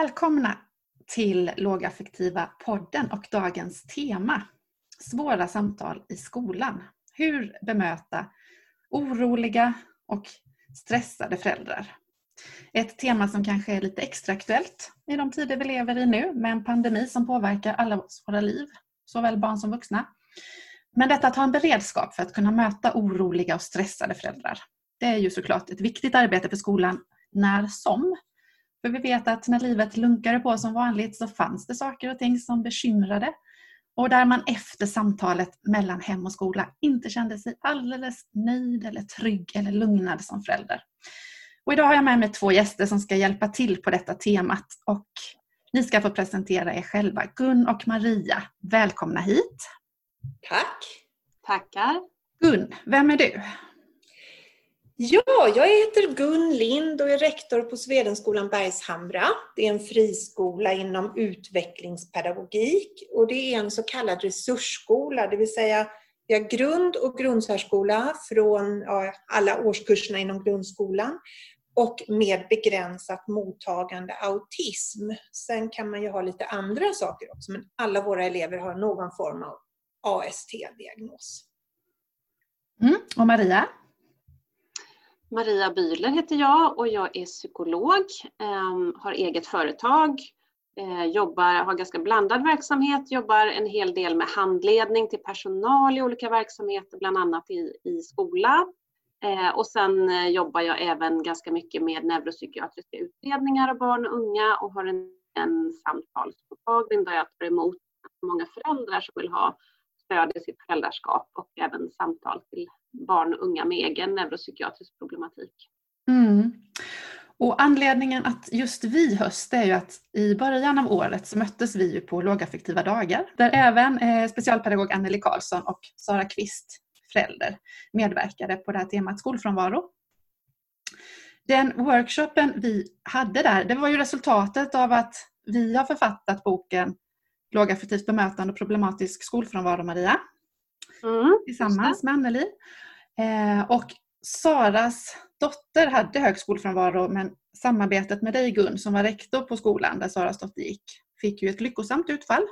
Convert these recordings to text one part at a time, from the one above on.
Välkomna till Lågaffektiva podden och dagens tema Svåra samtal i skolan. Hur bemöta oroliga och stressade föräldrar. Ett tema som kanske är lite extra aktuellt i de tider vi lever i nu med en pandemi som påverkar alla våra liv, såväl barn som vuxna. Men detta att ha en beredskap för att kunna möta oroliga och stressade föräldrar, det är ju såklart ett viktigt arbete för skolan när som. För vi vet att när livet lunkade på som vanligt så fanns det saker och ting som bekymrade och där man efter samtalet mellan hem och skola inte kände sig alldeles nöjd eller trygg eller lugnad som förälder. Och idag har jag med mig två gäster som ska hjälpa till på detta temat och ni ska få presentera er själva. Gun och Maria, välkomna hit! Tack! Tackar! Gun, vem är du? Ja, jag heter Gun Lind och är rektor på Svedenskolan Bergshamra. Det är en friskola inom utvecklingspedagogik och det är en så kallad resursskola, det vill säga vi har grund och grundsärskola från ja, alla årskurserna inom grundskolan och med begränsat mottagande autism. Sen kan man ju ha lite andra saker också, men alla våra elever har någon form av AST-diagnos. Mm. Och Maria? Maria Bühler heter jag och jag är psykolog, ehm, har eget företag, eh, jobbar, har ganska blandad verksamhet, jobbar en hel del med handledning till personal i olika verksamheter, bland annat i, i skola. Eh, och sen eh, jobbar jag även ganska mycket med neuropsykiatriska utredningar av barn och unga och har en, en samtalsmottagning där jag tar emot många föräldrar som vill ha stöd i sitt föräldraskap och även samtal till barn och unga med egen neuropsykiatrisk problematik. Mm. Och anledningen att just vi höst är ju att i början av året så möttes vi ju på lågaffektiva dagar där även eh, specialpedagog Anneli Karlsson och Sara Kvist, förälder, medverkade på det här temat skolfrånvaro. Den workshopen vi hade där, det var ju resultatet av att vi har författat boken Lågaffektivt bemötande och problematisk skolfrånvaro, Maria. Mm, tillsammans med Anneli. Eh, och Saras dotter hade hög skolfrånvaro men samarbetet med dig Gun som var rektor på skolan där Saras dotter gick fick ju ett lyckosamt utfall.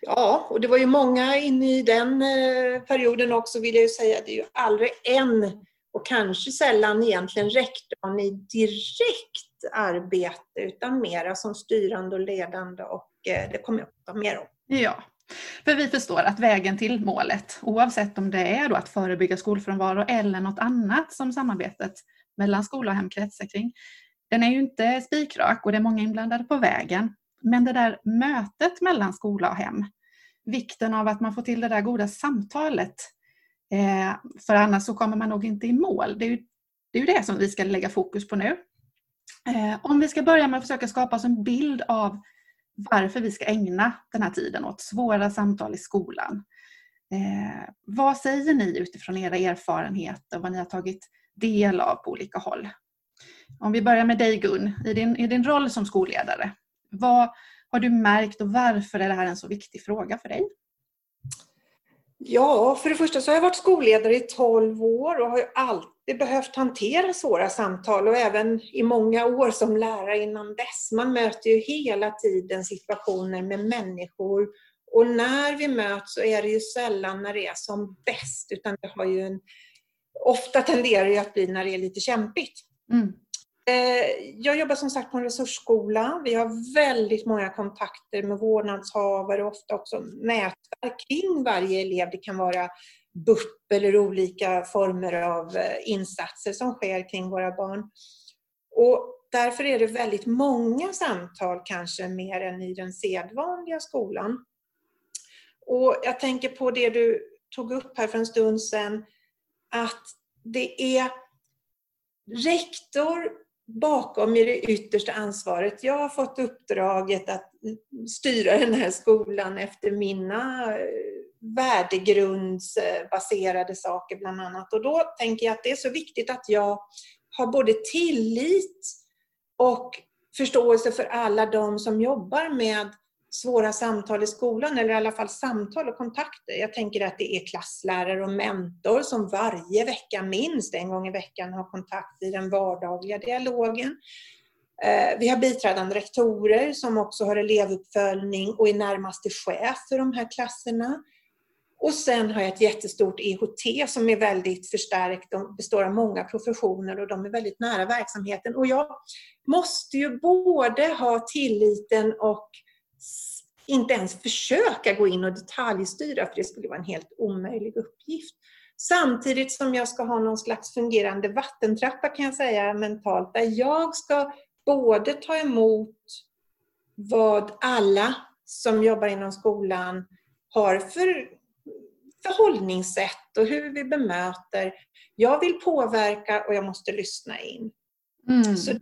Ja, och det var ju många inne i den eh, perioden också vill jag ju säga. Det är ju aldrig en och kanske sällan egentligen rektorn i direkt arbete utan mera som styrande och ledande och eh, det kommer jag att prata mer om. Ja, för vi förstår att vägen till målet, oavsett om det är då att förebygga skolfrånvaro eller något annat som samarbetet mellan skola och hem kretsar kring, den är ju inte spikrak och det är många inblandade på vägen. Men det där mötet mellan skola och hem, vikten av att man får till det där goda samtalet, eh, för annars så kommer man nog inte i mål. Det är ju det, är det som vi ska lägga fokus på nu. Eh, om vi ska börja med att försöka skapa oss en bild av varför vi ska ägna den här tiden åt svåra samtal i skolan. Eh, vad säger ni utifrån era erfarenheter och vad ni har tagit del av på olika håll? Om vi börjar med dig Gun, i din, i din roll som skolledare. Vad har du märkt och varför är det här en så viktig fråga för dig? Ja, för det första så har jag varit skolledare i 12 år och har ju alltid behövt hantera svåra samtal och även i många år som lärare innan dess. Man möter ju hela tiden situationer med människor och när vi möts så är det ju sällan när det är som bäst utan det har ju en, ofta tenderar det att bli när det är lite kämpigt. Mm. Eh, jag jobbar som sagt på en resursskola. Vi har väldigt många kontakter med vårdnadshavare och ofta också nätverk kring varje elev. Det kan vara BUP eller olika former av eh, insatser som sker kring våra barn. Och därför är det väldigt många samtal, kanske mer än i den sedvanliga skolan. Och jag tänker på det du tog upp här för en stund sedan, att det är rektor bakom i det yttersta ansvaret. Jag har fått uppdraget att styra den här skolan efter mina eh, värdegrundsbaserade saker bland annat. Och då tänker jag att det är så viktigt att jag har både tillit och förståelse för alla de som jobbar med svåra samtal i skolan, eller i alla fall samtal och kontakter. Jag tänker att det är klasslärare och mentor som varje vecka, minst en gång i veckan, har kontakt i den vardagliga dialogen. Eh, vi har biträdande rektorer som också har elevuppföljning och är närmaste chef för de här klasserna. Och sen har jag ett jättestort EHT som är väldigt förstärkt. De består av många professioner och de är väldigt nära verksamheten. Och jag måste ju både ha tilliten och inte ens försöka gå in och detaljstyra för det skulle vara en helt omöjlig uppgift. Samtidigt som jag ska ha någon slags fungerande vattentrappa kan jag säga mentalt där jag ska både ta emot vad alla som jobbar inom skolan har för förhållningssätt och hur vi bemöter. Jag vill påverka och jag måste lyssna in. Mm. Så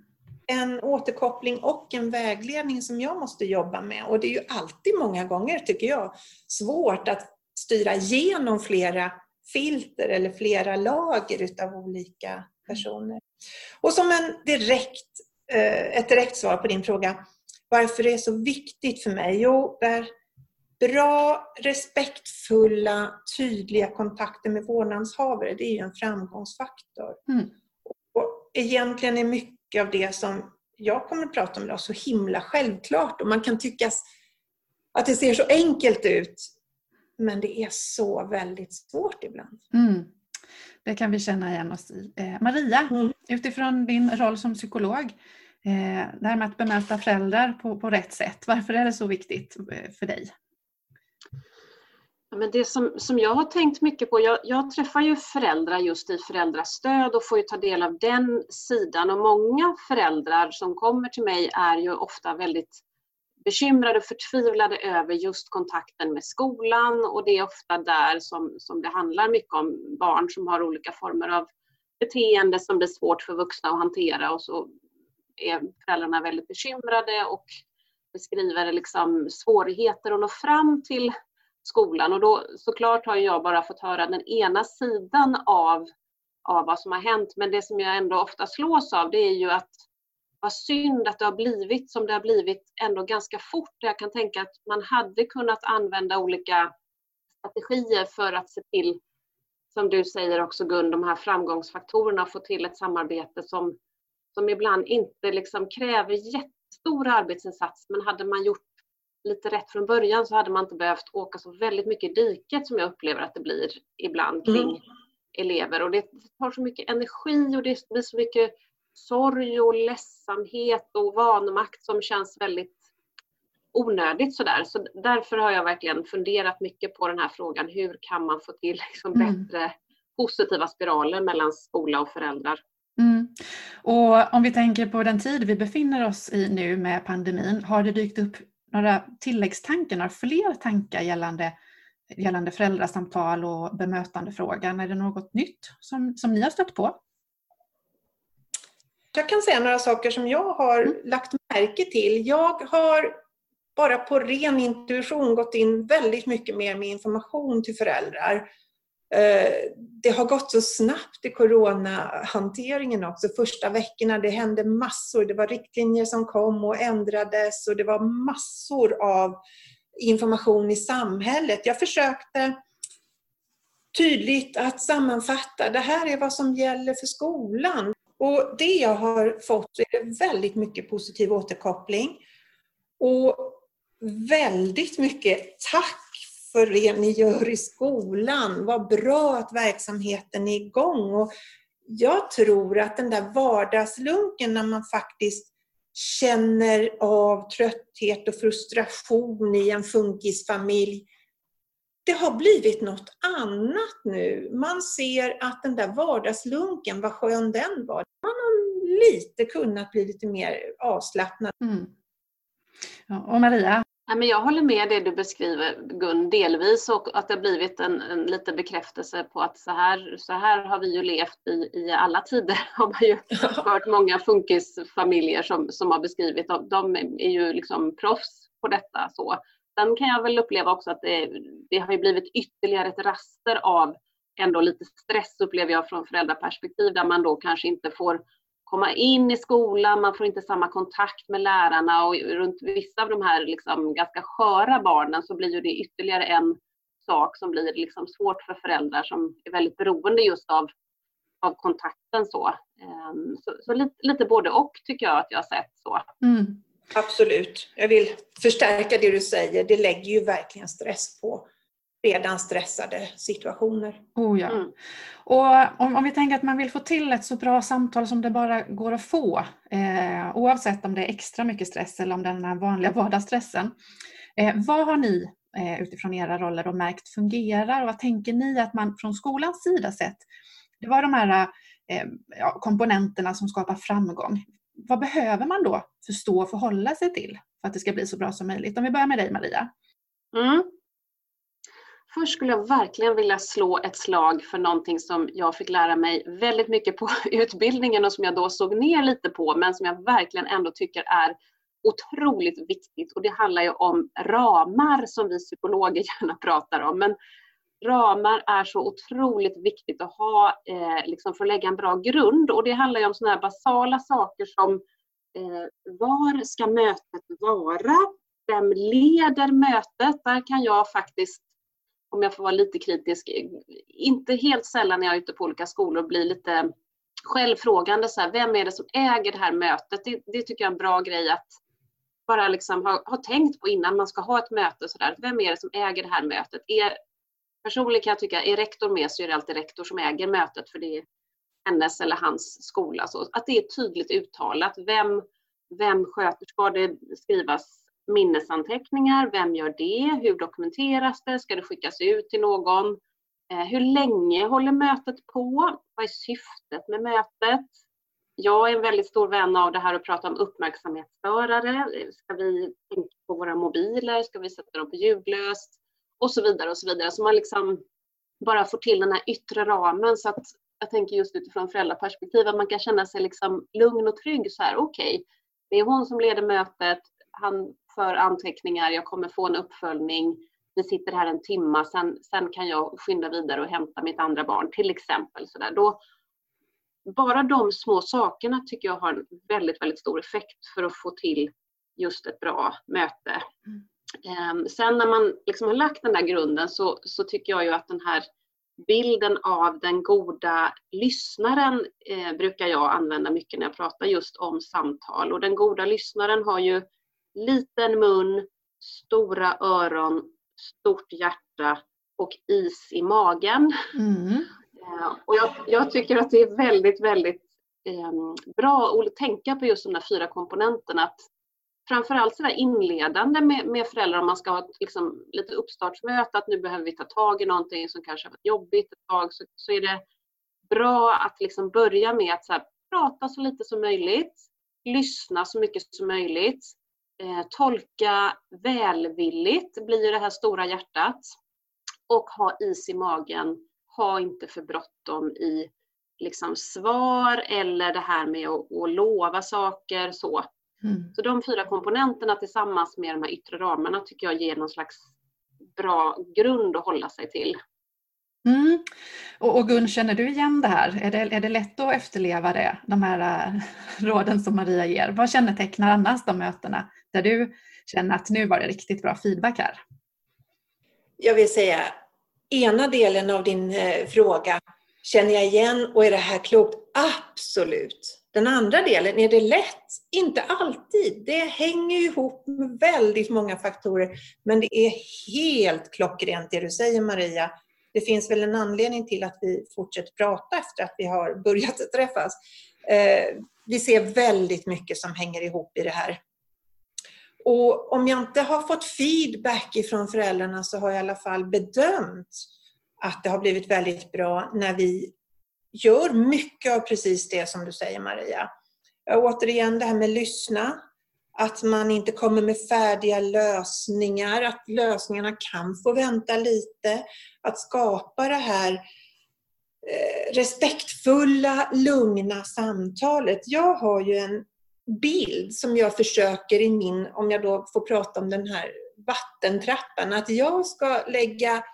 en återkoppling och en vägledning som jag måste jobba med. Och det är ju alltid många gånger, tycker jag, svårt att styra igenom flera filter eller flera lager utav olika personer. Och som en direkt, eh, ett direkt svar på din fråga, varför det är så viktigt för mig? Jo, där bra, respektfulla, tydliga kontakter med vårdnadshavare, det är ju en framgångsfaktor. Mm. Och egentligen är mycket av det som jag kommer att prata om idag så himla självklart och man kan tycka att det ser så enkelt ut. Men det är så väldigt svårt ibland. Mm. Det kan vi känna igen oss i. Eh, Maria, mm. utifrån din roll som psykolog, eh, det här med att bemöta föräldrar på, på rätt sätt, varför är det så viktigt eh, för dig? Ja, men det som, som jag har tänkt mycket på, jag, jag, träffar ju föräldrar just i föräldrastöd och får ju ta del av den sidan. Och många föräldrar som kommer till mig är ju ofta väldigt bekymrade och förtvivlade över just kontakten med skolan. Och det är ofta där som, som det handlar mycket om barn som har olika former av beteende som blir svårt för vuxna att hantera. Och så är föräldrarna väldigt bekymrade och beskriver liksom svårigheter att nå fram till skolan. Och då såklart har jag bara fått höra den ena sidan av, av vad som har hänt. Men det som jag ändå ofta slås av det är ju att vad synd att det har blivit som det har blivit ändå ganska fort. Jag kan tänka att man hade kunnat använda olika strategier för att se till, som du säger också Gun, de här framgångsfaktorerna, få till ett samarbete som, som ibland inte liksom kräver jättestor arbetsinsats, men hade man gjort lite rätt från början så hade man inte behövt åka så väldigt mycket i diket som jag upplever att det blir ibland kring mm. elever. Och det tar så mycket energi och det blir så mycket sorg och ledsamhet och vanmakt som känns väldigt onödigt sådär. Så därför har jag verkligen funderat mycket på den här frågan. Hur kan man få till liksom mm. bättre positiva spiraler mellan skola och föräldrar? Mm. Och om vi tänker på den tid vi befinner oss i nu med pandemin, har det dykt upp några tilläggstankar, några fler tankar gällande, gällande föräldrasamtal och bemötandefrågan? Är det något nytt som, som ni har stött på? Jag kan säga några saker som jag har mm. lagt märke till. Jag har bara på ren intuition gått in väldigt mycket mer med information till föräldrar. Eh, det har gått så snabbt i coronahanteringen också. Första veckorna, det hände massor. Det var riktlinjer som kom och ändrades och det var massor av information i samhället. Jag försökte tydligt att sammanfatta, det här är vad som gäller för skolan. Och det jag har fått är väldigt mycket positiv återkoppling. Och väldigt mycket tack för det ni gör i skolan. Vad bra att verksamheten är igång. Och jag tror att den där vardagslunken när man faktiskt känner av trötthet och frustration i en funkisfamilj. Det har blivit något annat nu. Man ser att den där vardagslunken, vad skön den var. Man har lite kunnat bli lite mer avslappnad. Mm. Ja, och Maria, Ja, men jag håller med det du beskriver Gun, delvis och att det har blivit en, en liten bekräftelse på att så här, så här har vi ju levt i, i alla tider. Har man ju hört många funkisfamiljer som, som har beskrivit. De, de är ju liksom proffs på detta. Så. Sen kan jag väl uppleva också att det, det har blivit ytterligare ett raster av ändå lite stress upplever jag från föräldraperspektiv där man då kanske inte får komma in i skolan, man får inte samma kontakt med lärarna och runt vissa av de här liksom ganska sköra barnen så blir ju det ytterligare en sak som blir liksom svårt för föräldrar som är väldigt beroende just av av kontakten. Så, ehm, så, så lite, lite, både och tycker jag att jag har sett. så. Mm. Absolut. Jag vill förstärka det du säger. Det lägger ju verkligen stress på redan stressade situationer. Oh ja. Mm. Och om, om, vi tänker att man vill få till ett så bra samtal som det bara går att få, eh, oavsett om det är extra mycket stress eller om det är den här vanliga vardagsstressen. Eh, vad har ni eh, utifrån era roller och märkt fungerar och vad tänker ni att man från skolans sida sett, det var de här eh, ja, komponenterna som skapar framgång. Vad behöver man då förstå och förhålla sig till för att det ska bli så bra som möjligt? Om vi börjar med dig Maria. Mm. Först skulle jag verkligen vilja slå ett slag för någonting som jag fick lära mig väldigt mycket på utbildningen och som jag då såg ner lite på men som jag verkligen ändå tycker är otroligt viktigt och det handlar ju om ramar som vi psykologer gärna pratar om. Men ramar är så otroligt viktigt att ha eh, liksom för att lägga en bra grund och det handlar ju om sådana här basala saker som eh, var ska mötet vara? Vem leder mötet? Där kan jag faktiskt om jag får vara lite kritisk, inte helt sällan när jag är ute på olika skolor blir lite självfrågande. Så här, vem är det som äger det här mötet? Det, det tycker jag är en bra grej att bara liksom ha, ha tänkt på innan man ska ha ett möte. Så där. Vem är det som äger det här mötet? Är, personligen kan jag tycka, är rektor med så är det alltid rektor som äger mötet för det är hennes eller hans skola. Så att det är tydligt uttalat. Vem, vem sköter, ska det skrivas minnesanteckningar, vem gör det, hur dokumenteras det, ska det skickas ut till någon, eh, hur länge håller mötet på, vad är syftet med mötet? Jag är en väldigt stor vän av det här att prata om uppmärksamhetsstörare. Ska vi tänka på våra mobiler? Ska vi sätta dem på ljudlöst? Och så vidare och så vidare. Så man liksom bara får till den här yttre ramen så att jag tänker just utifrån föräldraperspektiv att man kan känna sig liksom lugn och trygg så här. Okej, okay, det är hon som leder mötet. Han för anteckningar, jag kommer få en uppföljning, vi sitter här en timma, sen, sen kan jag skynda vidare och hämta mitt andra barn till exempel. Så där. Då, bara de små sakerna tycker jag har en väldigt, väldigt stor effekt för att få till just ett bra möte. Mm. Sen när man liksom har lagt den där grunden så, så tycker jag ju att den här bilden av den goda lyssnaren eh, brukar jag använda mycket när jag pratar just om samtal. Och den goda lyssnaren har ju liten mun, stora öron, stort hjärta och is i magen. Mm. Eh, och jag, jag, tycker att det är väldigt, väldigt eh, bra att tänka på just de där fyra komponenterna. Att framförallt så inledande med, med föräldrar om man ska ha ett liksom, lite uppstartsmöte, att nu behöver vi ta tag i någonting som kanske har varit jobbigt ett tag, så, så är det bra att liksom börja med att så här, prata så lite som möjligt, lyssna så mycket som möjligt, eh, tolka välvilligt blir det här stora hjärtat och ha is i magen. Ha inte för bråttom i liksom svar eller det här med att, att lova saker. Så. Mm. så de fyra komponenterna tillsammans med de här yttre ramarna tycker jag ger någon slags bra grund att hålla sig till. Mm. Och, och Gun, känner du igen det här? Är det, är det lätt att efterleva det, de här äh, råden som Maria ger? Vad kännetecknar annars de mötena där du känner att nu var det riktigt bra feedback här? Jag vill säga, ena delen av din eh, fråga, känner jag igen och är det här klokt? Absolut! Den andra delen, är det lätt? Inte alltid. Det hänger ihop med väldigt många faktorer. Men det är helt klockrent det du säger Maria det finns väl en anledning till att vi fortsätter prata efter att vi har börjat träffas. Eh, vi ser väldigt mycket som hänger ihop i det här. Och om jag inte har fått feedback ifrån föräldrarna så har jag i alla fall bedömt att det har blivit väldigt bra när vi gör mycket av precis det som du säger Maria. Återigen det här med lyssna, att man inte kommer med färdiga lösningar, att lösningarna kan få vänta lite. Att skapa det här eh, respektfulla, lugna samtalet. Jag har ju en bild som jag försöker i min, om jag då får prata om den här vattentrappan, att jag ska lägga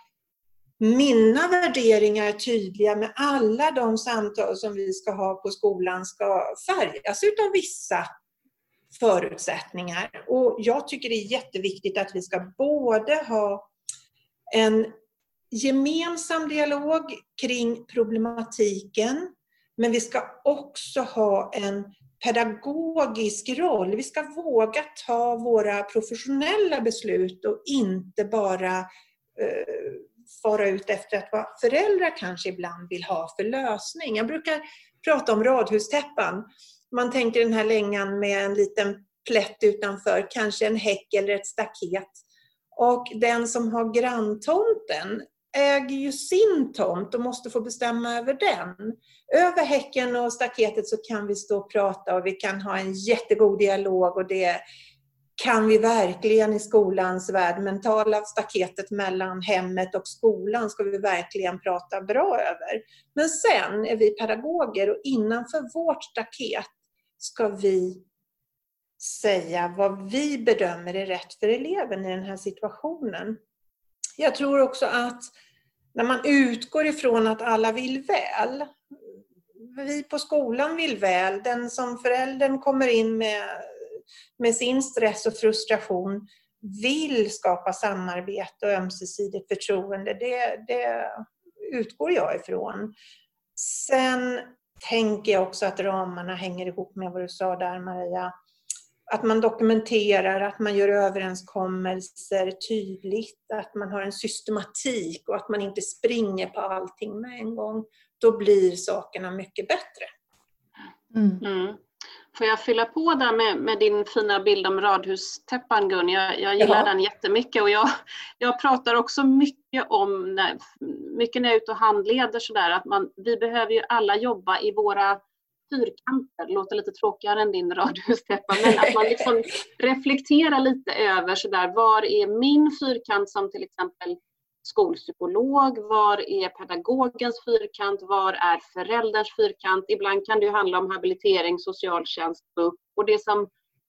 mina värderingar tydliga med alla de samtal som vi ska ha på skolan ska färgas utav vissa förutsättningar. Och jag tycker det är jätteviktigt att vi ska både ha en gemensam dialog kring problematiken, Men vi ska också ha en pedagogisk roll. Vi ska våga ta våra professionella beslut och inte bara eh, fara ut efter att vad föräldrar kanske ibland vill ha för lösning. Jag brukar prata om radhustäppan. Man tänker den här längan med en liten plätt utanför, kanske en häck eller ett staket. Och den som har granntomten äger ju sin tomt och måste få bestämma över den. Över häcken och staketet så kan vi stå och prata och vi kan ha en jättegod dialog och det kan vi verkligen i skolans värld. Mentala staketet mellan hemmet och skolan ska vi verkligen prata bra över. Men sen är vi pedagoger och innanför vårt staket ska vi säga vad vi bedömer är rätt för eleven i den här situationen. Jag tror också att när man utgår ifrån att alla vill väl, vi på skolan vill väl, den som föräldern kommer in med, med sin stress och frustration vill skapa samarbete och ömsesidigt förtroende. Det, det utgår jag ifrån. Sen tänker jag också att ramarna hänger ihop med vad du sa där Maria att man dokumenterar, att man gör överenskommelser tydligt, att man har en systematik och att man inte springer på allting med en gång. Då blir sakerna mycket bättre. Mm. Mm. Får jag fylla på där med, med, din fina bild om radhustäppan Gun? Jag, jag gillar ja. den jättemycket och jag, jag pratar också mycket om, när, mycket när jag är ute och handleder sådär, att man, vi behöver ju alla jobba i våra fyrkanter, det låter lite tråkigare än din radhustäppa, men att man liksom reflekterar lite över sådär, var är min fyrkant som till exempel skolpsykolog, var är pedagogens fyrkant, var är förälderns fyrkant? Ibland kan det handla om habilitering, socialtjänst, BUP och det som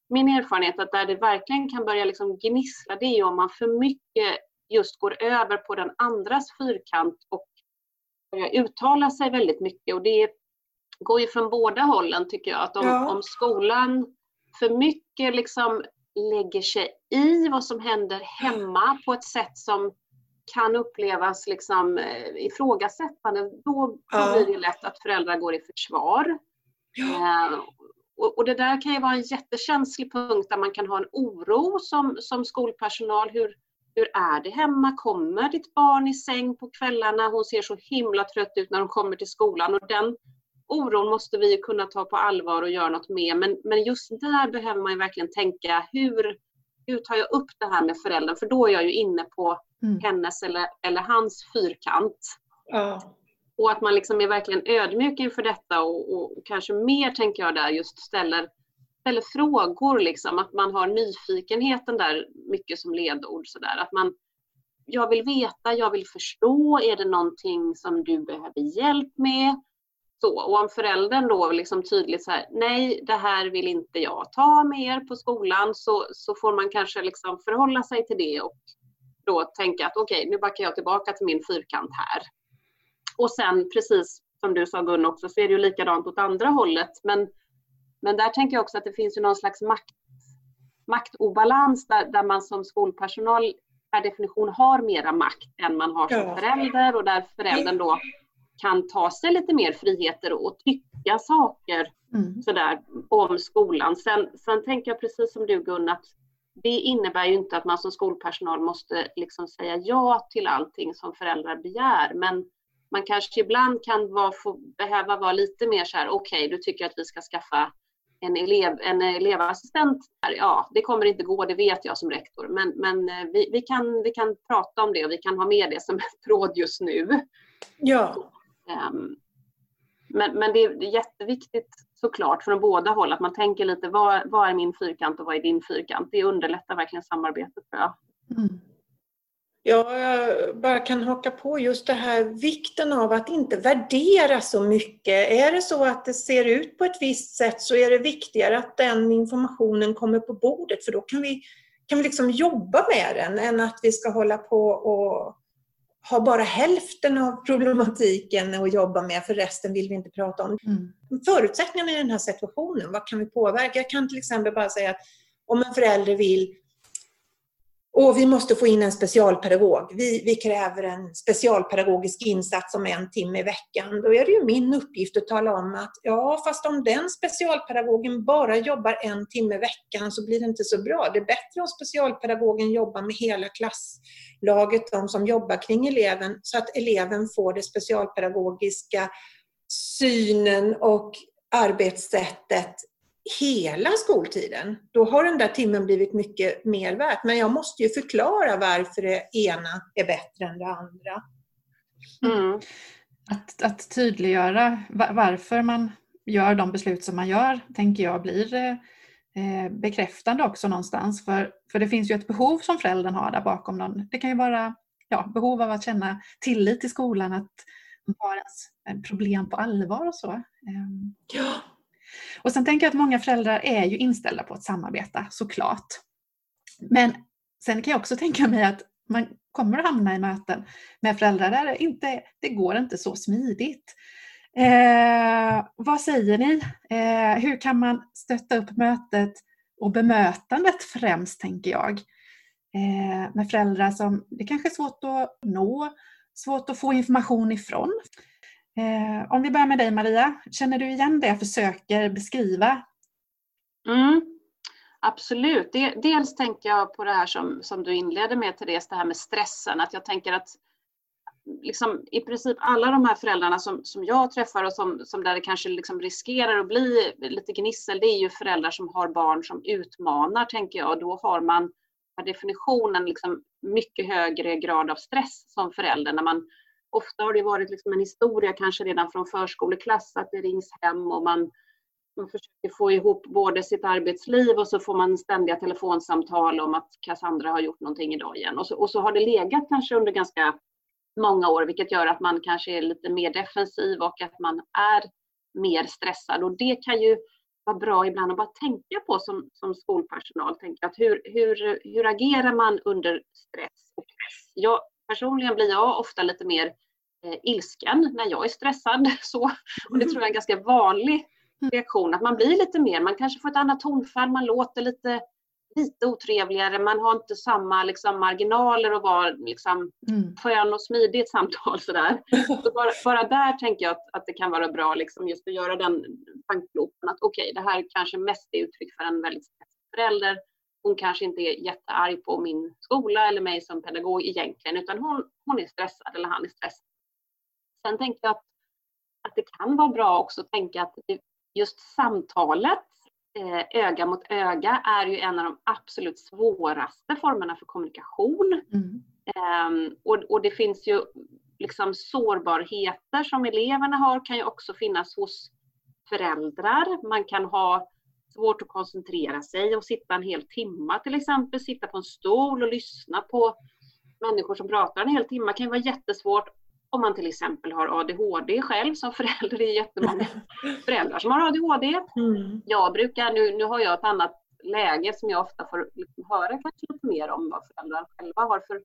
min erfarenhet att där det verkligen kan börja liksom gnissla, det är om man för mycket just går över på den andras fyrkant och börjar uttala sig väldigt mycket. Och det är går ju från båda hållen tycker jag. Att om, ja. om skolan för mycket liksom lägger sig i vad som händer hemma på ett sätt som kan upplevas liksom eh, ifrågasättande, då, ja. blir det lätt att föräldrar går i försvar. Ja. Eh, och, och, det där kan ju vara en jättekänslig punkt där man kan ha en oro som, som skolpersonal. Hur, hur är det hemma? Kommer ditt barn i säng på kvällarna? Hon ser så himla trött ut när hon kommer till skolan. Och den oron måste vi kunna ta på allvar och göra något med. Men, men just där behöver man verkligen tänka hur, hur tar jag upp det här med föräldern? För då är jag ju inne på mm. hennes eller, eller hans fyrkant. Ja. Och att man liksom är verkligen ödmjuk inför detta och, och, kanske mer tänker jag där just ställer, ställer frågor liksom. Att man har nyfikenheten där mycket som ledord sådär. Att man, jag vill veta, jag vill förstå, är det någonting som du behöver hjälp med? Så, och om föräldern då liksom tydligt så här, nej det här vill inte jag ta med er på skolan, så, så får man kanske liksom förhålla sig till det och då tänka att okej, okay, nu backar jag tillbaka till min fyrkant här. Och sen precis som du sa Gun också, så är det ju likadant åt andra hållet. Men, men där tänker jag också att det finns ju någon slags makt, maktobalans där, där man som skolpersonal per definition har mera makt än man har som förälder och där föräldern då kan ta sig lite mer friheter och tycka saker mm. sådär om skolan. Sen, sen tänker jag precis som du Gun att det innebär ju inte att man som skolpersonal måste liksom säga ja till allting som föräldrar begär. Men man kanske ibland kan vara, få, behöva vara lite mer så här, okej, okay, du tycker att vi ska skaffa en, elev, en elevassistent. Ja, det kommer inte gå, det vet jag som rektor. Men, men eh, vi, vi, kan, vi kan prata om det och vi kan ha med det som ett råd just nu. Ja. Ehm, men, men det är jätteviktigt såklart från båda håll att man tänker lite vad, vad är min fyrkant och vad är din fyrkant? Det underlättar verkligen samarbetet tror jag. Mm. Ja, jag bara kan haka på just det här vikten av att inte värdera så mycket. Är det så att det ser ut på ett visst sätt så är det viktigare att den informationen kommer på bordet för då kan vi, kan vi liksom jobba med den än att vi ska hålla på och har bara hälften av problematiken att jobba med för resten vill vi inte prata om. Mm. Förutsättningarna i den här situationen, vad kan vi påverka? Jag kan till exempel bara säga att om en förälder vill och vi måste få in en specialpedagog. Vi, vi kräver en specialpedagogisk insats om en timme i veckan. Då är det ju min uppgift att tala om att ja, fast om den specialpedagogen bara jobbar en timme i veckan så blir det inte så bra. Det är bättre om specialpedagogen jobbar med hela klasslaget, de som jobbar kring eleven, så att eleven får det specialpedagogiska synen och arbetssättet hela skoltiden, då har den där timmen blivit mycket mer värt. Men jag måste ju förklara varför det ena är bättre än det andra. Mm. Att, att tydliggöra varför man gör de beslut som man gör, tänker jag blir eh, bekräftande också någonstans. För, för det finns ju ett behov som föräldern har där bakom. Någon. Det kan ju vara ja, behov av att känna tillit till skolan, att man tar ens problem på allvar och så. Ehm. Ja. Och sen tänker jag att många föräldrar är ju inställda på att samarbeta, såklart. Men sen kan jag också tänka mig att man kommer att hamna i möten med föräldrar där det, inte, det går inte så smidigt. Eh, vad säger ni? Eh, hur kan man stötta upp mötet och bemötandet främst, tänker jag, eh, med föräldrar som det kanske är svårt att nå, svårt att få information ifrån. Eh, om vi börjar med dig Maria, känner du igen det jag försöker beskriva? Mm, absolut. Dels tänker jag på det här som, som du inledde med Therese, det här med stressen. Att jag tänker att liksom, i princip alla de här föräldrarna som, som jag träffar och som, som där det kanske liksom riskerar att bli lite gnissel, det är ju föräldrar som har barn som utmanar, tänker jag. Då har man per definition en liksom mycket högre grad av stress som förälder när man ofta har det varit liksom en historia kanske redan från förskoleklass att det rings hem och man, man försöker få ihop både sitt arbetsliv och så får man ständiga telefonsamtal om att Cassandra har gjort någonting idag igen. Och så, och så har det legat kanske under ganska många år vilket gör att man kanske är lite mer defensiv och att man är mer stressad. Och det kan ju vara bra ibland att bara tänka på som, som skolpersonal. Tänka att hur, hur, hur agerar man under stress och press? Jag, personligen blir jag ofta lite mer eh, ilsken när jag är stressad. Så, och det tror jag är en ganska vanlig mm. reaktion, att man blir lite mer, man kanske får ett annat tonfall, man låter lite, lite otrevligare, man har inte samma liksom, marginaler att vara liksom, mm. skön och smidig i ett samtal. Sådär. Så bara, bara där tänker jag att, att det kan vara bra liksom, just att göra den tankelopen att okej, okay, det här kanske mest är uttryck för en väldigt stressad förälder hon kanske inte är jättearg på min skola eller mig som pedagog egentligen, utan hon, hon är stressad eller han är stressad. Sen tänker jag att, att det kan vara bra också att tänka att just samtalet eh, öga mot öga är ju en av de absolut svåraste formerna för kommunikation. Mm. Um, och, och det finns ju liksom sårbarheter som eleverna har kan ju också finnas hos föräldrar. Man kan ha svårt att koncentrera sig och sitta en hel timma till exempel, sitta på en stol och lyssna på människor som pratar en hel timme kan ju vara jättesvårt om man till exempel har ADHD själv som förälder. Det är jättemånga föräldrar som har ADHD. Mm. Jag brukar, nu, nu har jag ett annat läge som jag ofta får liksom höra kanske lite mer om vad föräldrar själva har för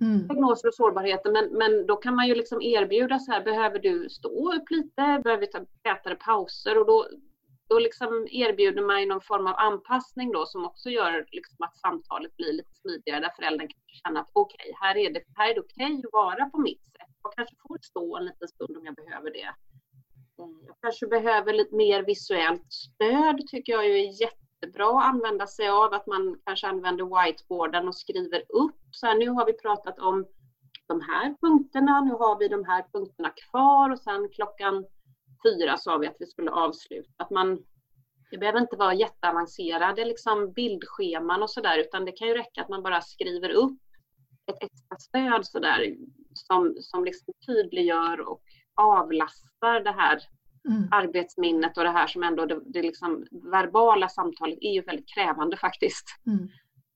mm. diagnoser och sårbarheter. Men, men då kan man ju liksom erbjuda så här, behöver du stå upp lite? Behöver vi ta tätare pauser? Och då, då liksom erbjuder man någon form av anpassning då som också gör liksom att samtalet blir lite smidigare där föräldern kan känna att okej, okay, här är det, här är det okej okay att vara på mitt sätt. Jag kanske får stå en liten stund om jag behöver det. Mm, jag kanske behöver lite mer visuellt stöd tycker jag är jättebra att använda sig av. Att man kanske använder whiteboarden och skriver upp. Så här, nu har vi pratat om de här punkterna, nu har vi de här punkterna kvar och sen klockan fyra sa vi att vi skulle avsluta. Att man, det behöver inte vara jätteavancerade liksom bildscheman och sådär utan det kan ju räcka att man bara skriver upp ett extra stöd sådär som, som liksom tydliggör och avlastar det här mm. arbetsminnet och det här som ändå det, det liksom verbala samtalet är ju väldigt krävande faktiskt. Mm.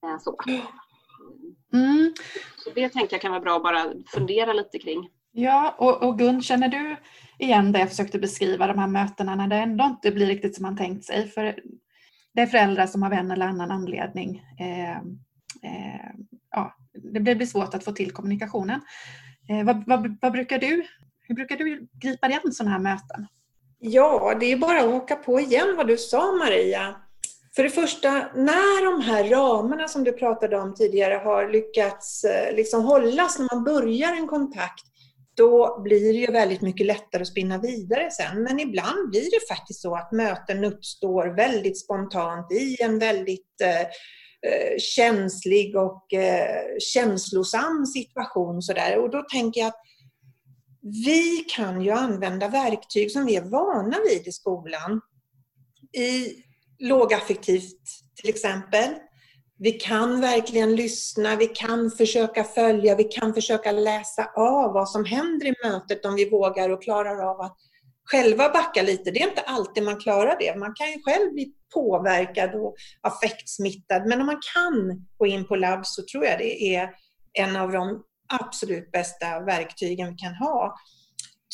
Eh, så. Mm. så det tänker jag kan vara bra att bara fundera lite kring. Ja, och, och Gun, känner du igen det jag försökte beskriva, de här mötena när det ändå inte blir riktigt som man tänkt sig? För det är föräldrar som av en eller annan anledning eh, eh, ja, det blir svårt att få till kommunikationen. Eh, vad, vad, vad, brukar du, hur brukar du gripa dig an sådana här möten? Ja, det är bara att åka på igen vad du sa Maria. För det första, när de här ramarna som du pratade om tidigare har lyckats eh, liksom hållas när man börjar en kontakt, då blir det ju väldigt mycket lättare att spinna vidare sen. Men ibland blir det faktiskt så att möten uppstår väldigt spontant i en väldigt eh, eh, känslig och eh, känslosam situation. Sådär. Och då tänker jag att vi kan ju använda verktyg som vi är vana vid i skolan. I lågaffektivt till exempel. Vi kan verkligen lyssna, vi kan försöka följa, vi kan försöka läsa av vad som händer i mötet om vi vågar och klarar av att själva backa lite. Det är inte alltid man klarar det. Man kan ju själv bli påverkad och affektsmittad. Men om man kan gå in på labb så tror jag det är en av de absolut bästa verktygen vi kan ha.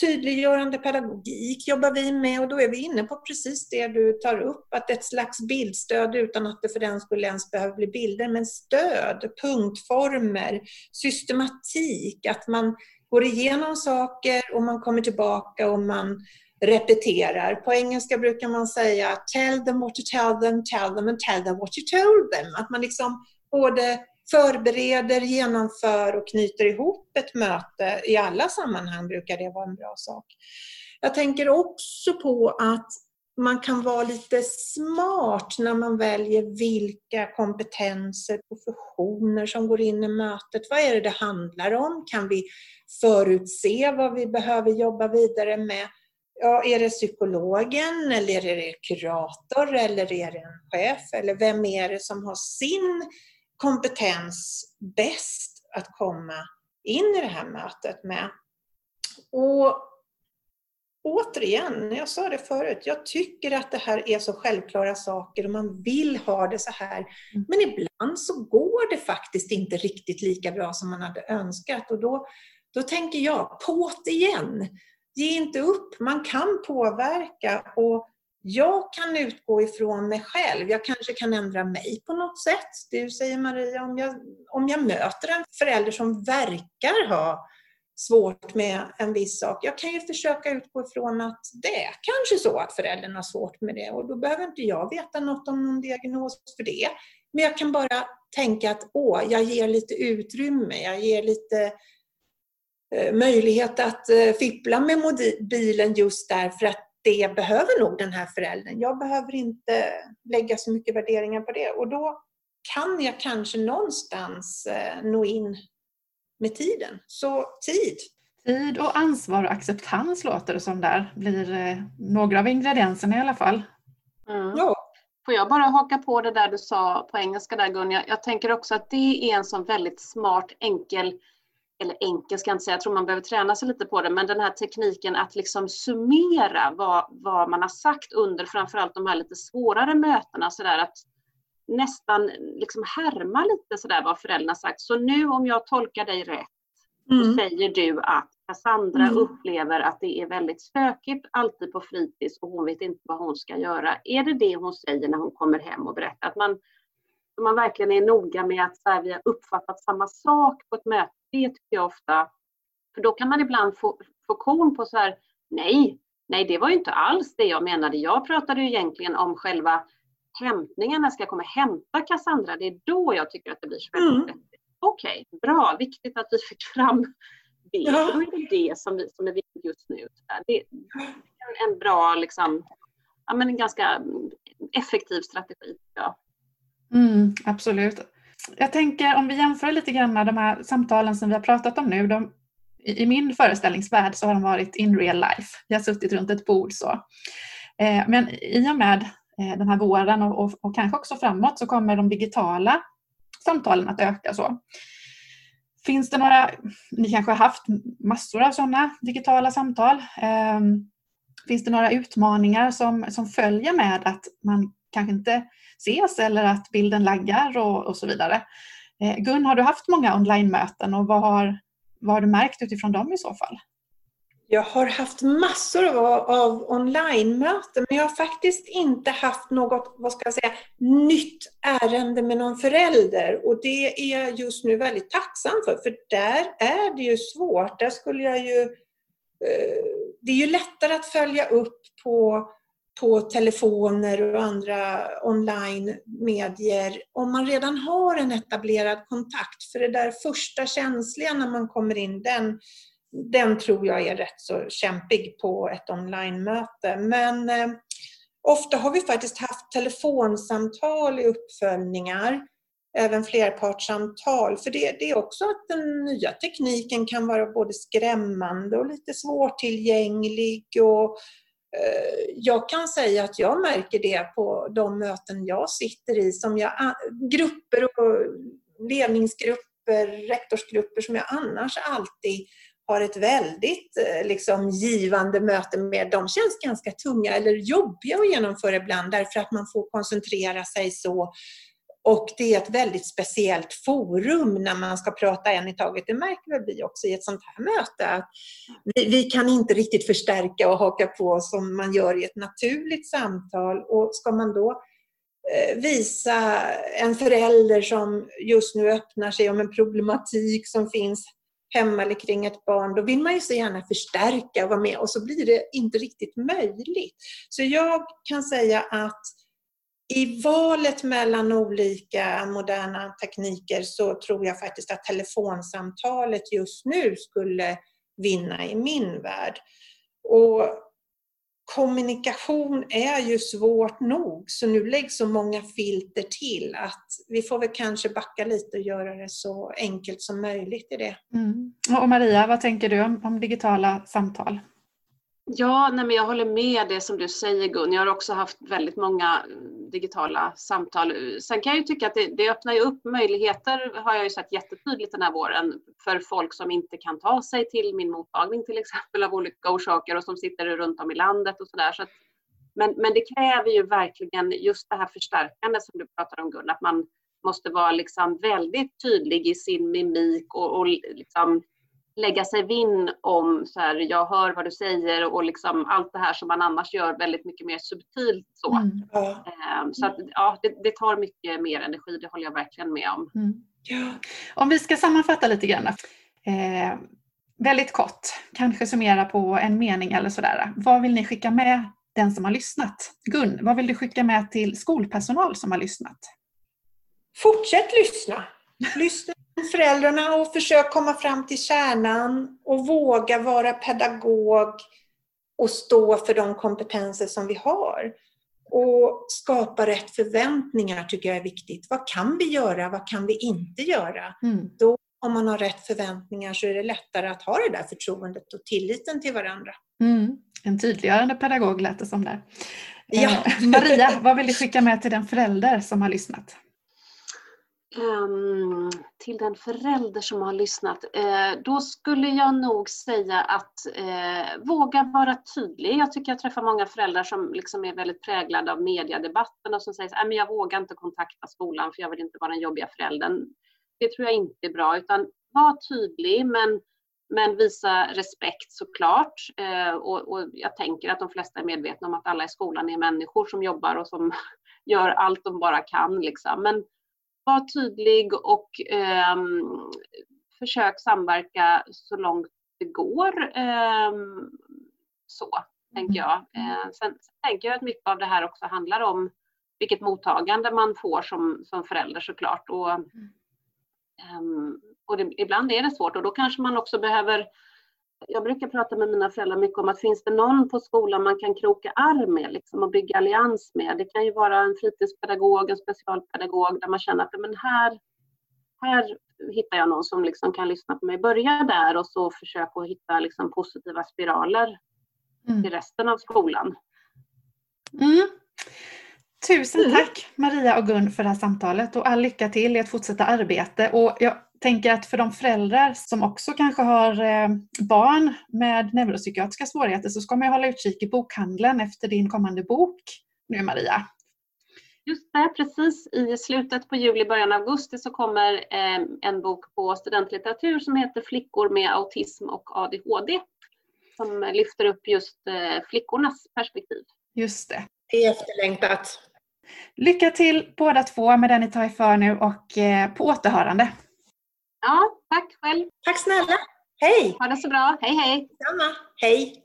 Tydliggörande pedagogik jobbar vi med och då är vi inne på precis det du tar upp, att ett slags bildstöd utan att det för den skulle ens behöver bli bilder, men stöd, punktformer, systematik, att man går igenom saker och man kommer tillbaka och man repeterar. På engelska brukar man säga tell them what to tell them, tell them and tell them what you told them. Att man liksom både förbereder, genomför och knyter ihop ett möte. I alla sammanhang brukar det vara en bra sak. Jag tänker också på att man kan vara lite smart när man väljer vilka kompetenser, professioner som går in i mötet. Vad är det det handlar om? Kan vi förutse vad vi behöver jobba vidare med? Ja, är det psykologen eller är det kurator eller är det en chef? Eller vem är det som har sin kompetens bäst att komma in i det här mötet med. Och återigen, jag sa det förut, jag tycker att det här är så självklara saker och man vill ha det så här. Mm. Men ibland så går det faktiskt inte riktigt lika bra som man hade önskat och då, då tänker jag, på't igen! Ge inte upp, man kan påverka och jag kan utgå ifrån mig själv. Jag kanske kan ändra mig på något sätt. Du säger Maria, om jag, om jag möter en förälder som verkar ha svårt med en viss sak. Jag kan ju försöka utgå ifrån att det är kanske så att föräldern har svårt med det och då behöver inte jag veta något om någon diagnos för det. Men jag kan bara tänka att åh, jag ger lite utrymme, jag ger lite eh, möjlighet att eh, fippla med mobilen just därför att det behöver nog den här föräldern. Jag behöver inte lägga så mycket värderingar på det. Och då kan jag kanske någonstans eh, nå in med tiden. Så tid. Tid och ansvar och acceptans låter det som där blir eh, några av ingredienserna i alla fall. Mm. Ja. Får jag bara haka på det där du sa på engelska där Gunja. Jag tänker också att det är en sån väldigt smart, enkel eller enkel ska jag inte säga, jag tror man behöver träna sig lite på det, men den här tekniken att liksom summera vad, vad man har sagt under framförallt de här lite svårare mötena, så där att nästan liksom härma lite sådär vad föräldrarna sagt. Så nu om jag tolkar dig rätt, mm. så säger du att Cassandra mm. upplever att det är väldigt stökigt alltid på fritids och hon vet inte vad hon ska göra. Är det det hon säger när hon kommer hem och berättar? Att man, man verkligen är noga med att så här, vi har uppfattat samma sak på ett möte det tycker jag ofta. För då kan man ibland få, få korn på så här, nej, nej det var ju inte alls det jag menade. Jag pratade ju egentligen om själva hämtningen, när ska jag komma och hämta Cassandra? Det är då jag tycker att det blir så väldigt mm. Okej, okay, bra, viktigt att vi fick fram det. Ja. Då är det det som, vi, som är viktigt just nu. Det är en, en bra, liksom, ja, men en ganska effektiv strategi. Ja. Mm, absolut jag tänker om vi jämför lite grann med de här samtalen som vi har pratat om nu. De, I min föreställningsvärld så har de varit in real life. Vi har suttit runt ett bord så. Eh, men i och med eh, den här våren och, och, och, kanske också framåt så kommer de digitala samtalen att öka. så. Finns det några, ni kanske har haft massor av sådana digitala samtal. Eh, finns det några utmaningar som, som följer med att man kanske inte ses eller att bilden laggar och, och så vidare. Eh, Gun, har du haft många online-möten och vad har, vad har du märkt utifrån dem i så fall? Jag har haft massor av, av online-möten men jag har faktiskt inte haft något, vad ska jag säga, nytt ärende med någon förälder och det är jag just nu väldigt tacksam för, för där är det ju svårt. Där skulle jag ju... Eh, det är ju lättare att följa upp på på telefoner och andra online-medier om man redan har en etablerad kontakt. För det där första känsliga när man kommer in, den, den tror jag är rätt så kämpig på ett online-möte. Men eh, ofta har vi faktiskt haft telefonsamtal i uppföljningar, även flerpartssamtal. För det, det är också att den nya tekniken kan vara både skrämmande och lite svårtillgänglig. Och, Eh, jag kan säga att jag märker det på de möten jag sitter i, som jag, grupper och ledningsgrupper, rektorsgrupper som jag annars alltid har ett väldigt eh, liksom, givande möte med, de känns ganska tunga eller jobbiga att genomföra ibland därför att man får koncentrera sig så och det är ett väldigt speciellt forum när man ska prata en i taget. Det märker väl vi också i ett sånt här möte. Att vi, vi, kan inte riktigt förstärka och haka på som man gör i ett naturligt samtal. Och ska man då eh, visa en förälder som just nu öppnar sig om en problematik som finns hemma eller kring ett barn, då vill man ju så gärna förstärka och vara med och så blir det inte riktigt möjligt. Så jag kan säga att i valet mellan olika moderna tekniker så tror jag faktiskt att telefonsamtalet just nu skulle vinna i min värld. Och kommunikation är ju svårt nog, så nu läggs så många filter till att vi får väl kanske backa lite och göra det så enkelt som möjligt i det. Mm. Och Maria, vad tänker du om, om digitala samtal? Ja, nej men jag håller med det som du säger Gun. Jag har också haft väldigt många digitala samtal. Sen kan jag ju tycka att det, det öppnar ju upp möjligheter, har jag ju sett jättetydligt den här våren, för folk som inte kan ta sig till min mottagning till exempel av olika orsaker och som sitter runt om i landet och sådär. Så men, men det kräver ju verkligen just det här förstärkandet som du pratar om Gun, att man måste vara liksom väldigt tydlig i sin mimik och, och liksom lägga sig vinn om så här, jag hör vad du säger och liksom allt det här som man annars gör väldigt mycket mer subtilt så. Mm. Eh, så att, ja, det, det, tar mycket mer energi, det håller jag verkligen med om. Mm. Ja. Om vi ska sammanfatta lite grann. Eh, väldigt kort, kanske summera på en mening eller sådär. Vad vill ni skicka med den som har lyssnat? Gun, vad vill du skicka med till skolpersonal som har lyssnat? Fortsätt lyssna. Lyssna föräldrarna och försök komma fram till kärnan och våga vara pedagog och stå för de kompetenser som vi har. Och skapa rätt förväntningar tycker jag är viktigt. Vad kan vi göra? Vad kan vi inte göra? Mm. Då, om man har rätt förväntningar så är det lättare att ha det där förtroendet och tilliten till varandra. Mm. En tydliggörande pedagog lät det som där. Ja. Eh, Maria, vad vill du skicka med till den förälder som har lyssnat? Um, till den förälder som har lyssnat. Uh, då skulle jag nog säga att uh, våga vara tydlig. Jag tycker jag träffar många föräldrar som liksom är väldigt präglade av mediedebatten och som säger att äh, jag vågar inte kontakta skolan för jag vill inte vara den jobbiga föräldern. Det tror jag inte är bra, utan var tydlig men, men visa respekt såklart. Uh, och, och jag tänker att de flesta är medvetna om att alla i skolan är människor som jobbar och som gör allt de bara kan. Liksom. Men, var tydlig och eh, försök samverka så långt det går. Eh, så tänker jag. Eh, sen, sen, tänker jag att mycket av det här också handlar om vilket mottagande man får som, som förälder såklart. Och, eh, och det, ibland är det svårt och då kanske man också behöver jag brukar prata med mina föräldrar mycket om att finns det någon på skolan man kan kroka arm med liksom, och bygga allians med. Det kan ju vara en fritidspedagog, en specialpedagog där man känner att men här, här hittar jag någon som liksom kan lyssna på mig. Börja där och så försöka hitta liksom positiva spiraler mm. till resten av skolan. Mm. Tusen mm. tack Maria och Gun för det här samtalet och all lycka till i ert fortsatta arbete. Och jag tänker att för de föräldrar som också kanske har eh, barn med neuropsykiatriska svårigheter så ska man hålla utkik i bokhandeln efter din kommande bok nu Maria. Just det, precis i slutet på juli, början av augusti så kommer eh, en bok på studentlitteratur som heter Flickor med autism och ADHD som lyfter upp just eh, flickornas perspektiv. Just det. Det är efterlängtat. Lycka till båda två med det ni tar er för nu och på återhörande. Ja, tack själv. Tack snälla. Hej! Ha det så bra. Hej hej! Samma. Hej!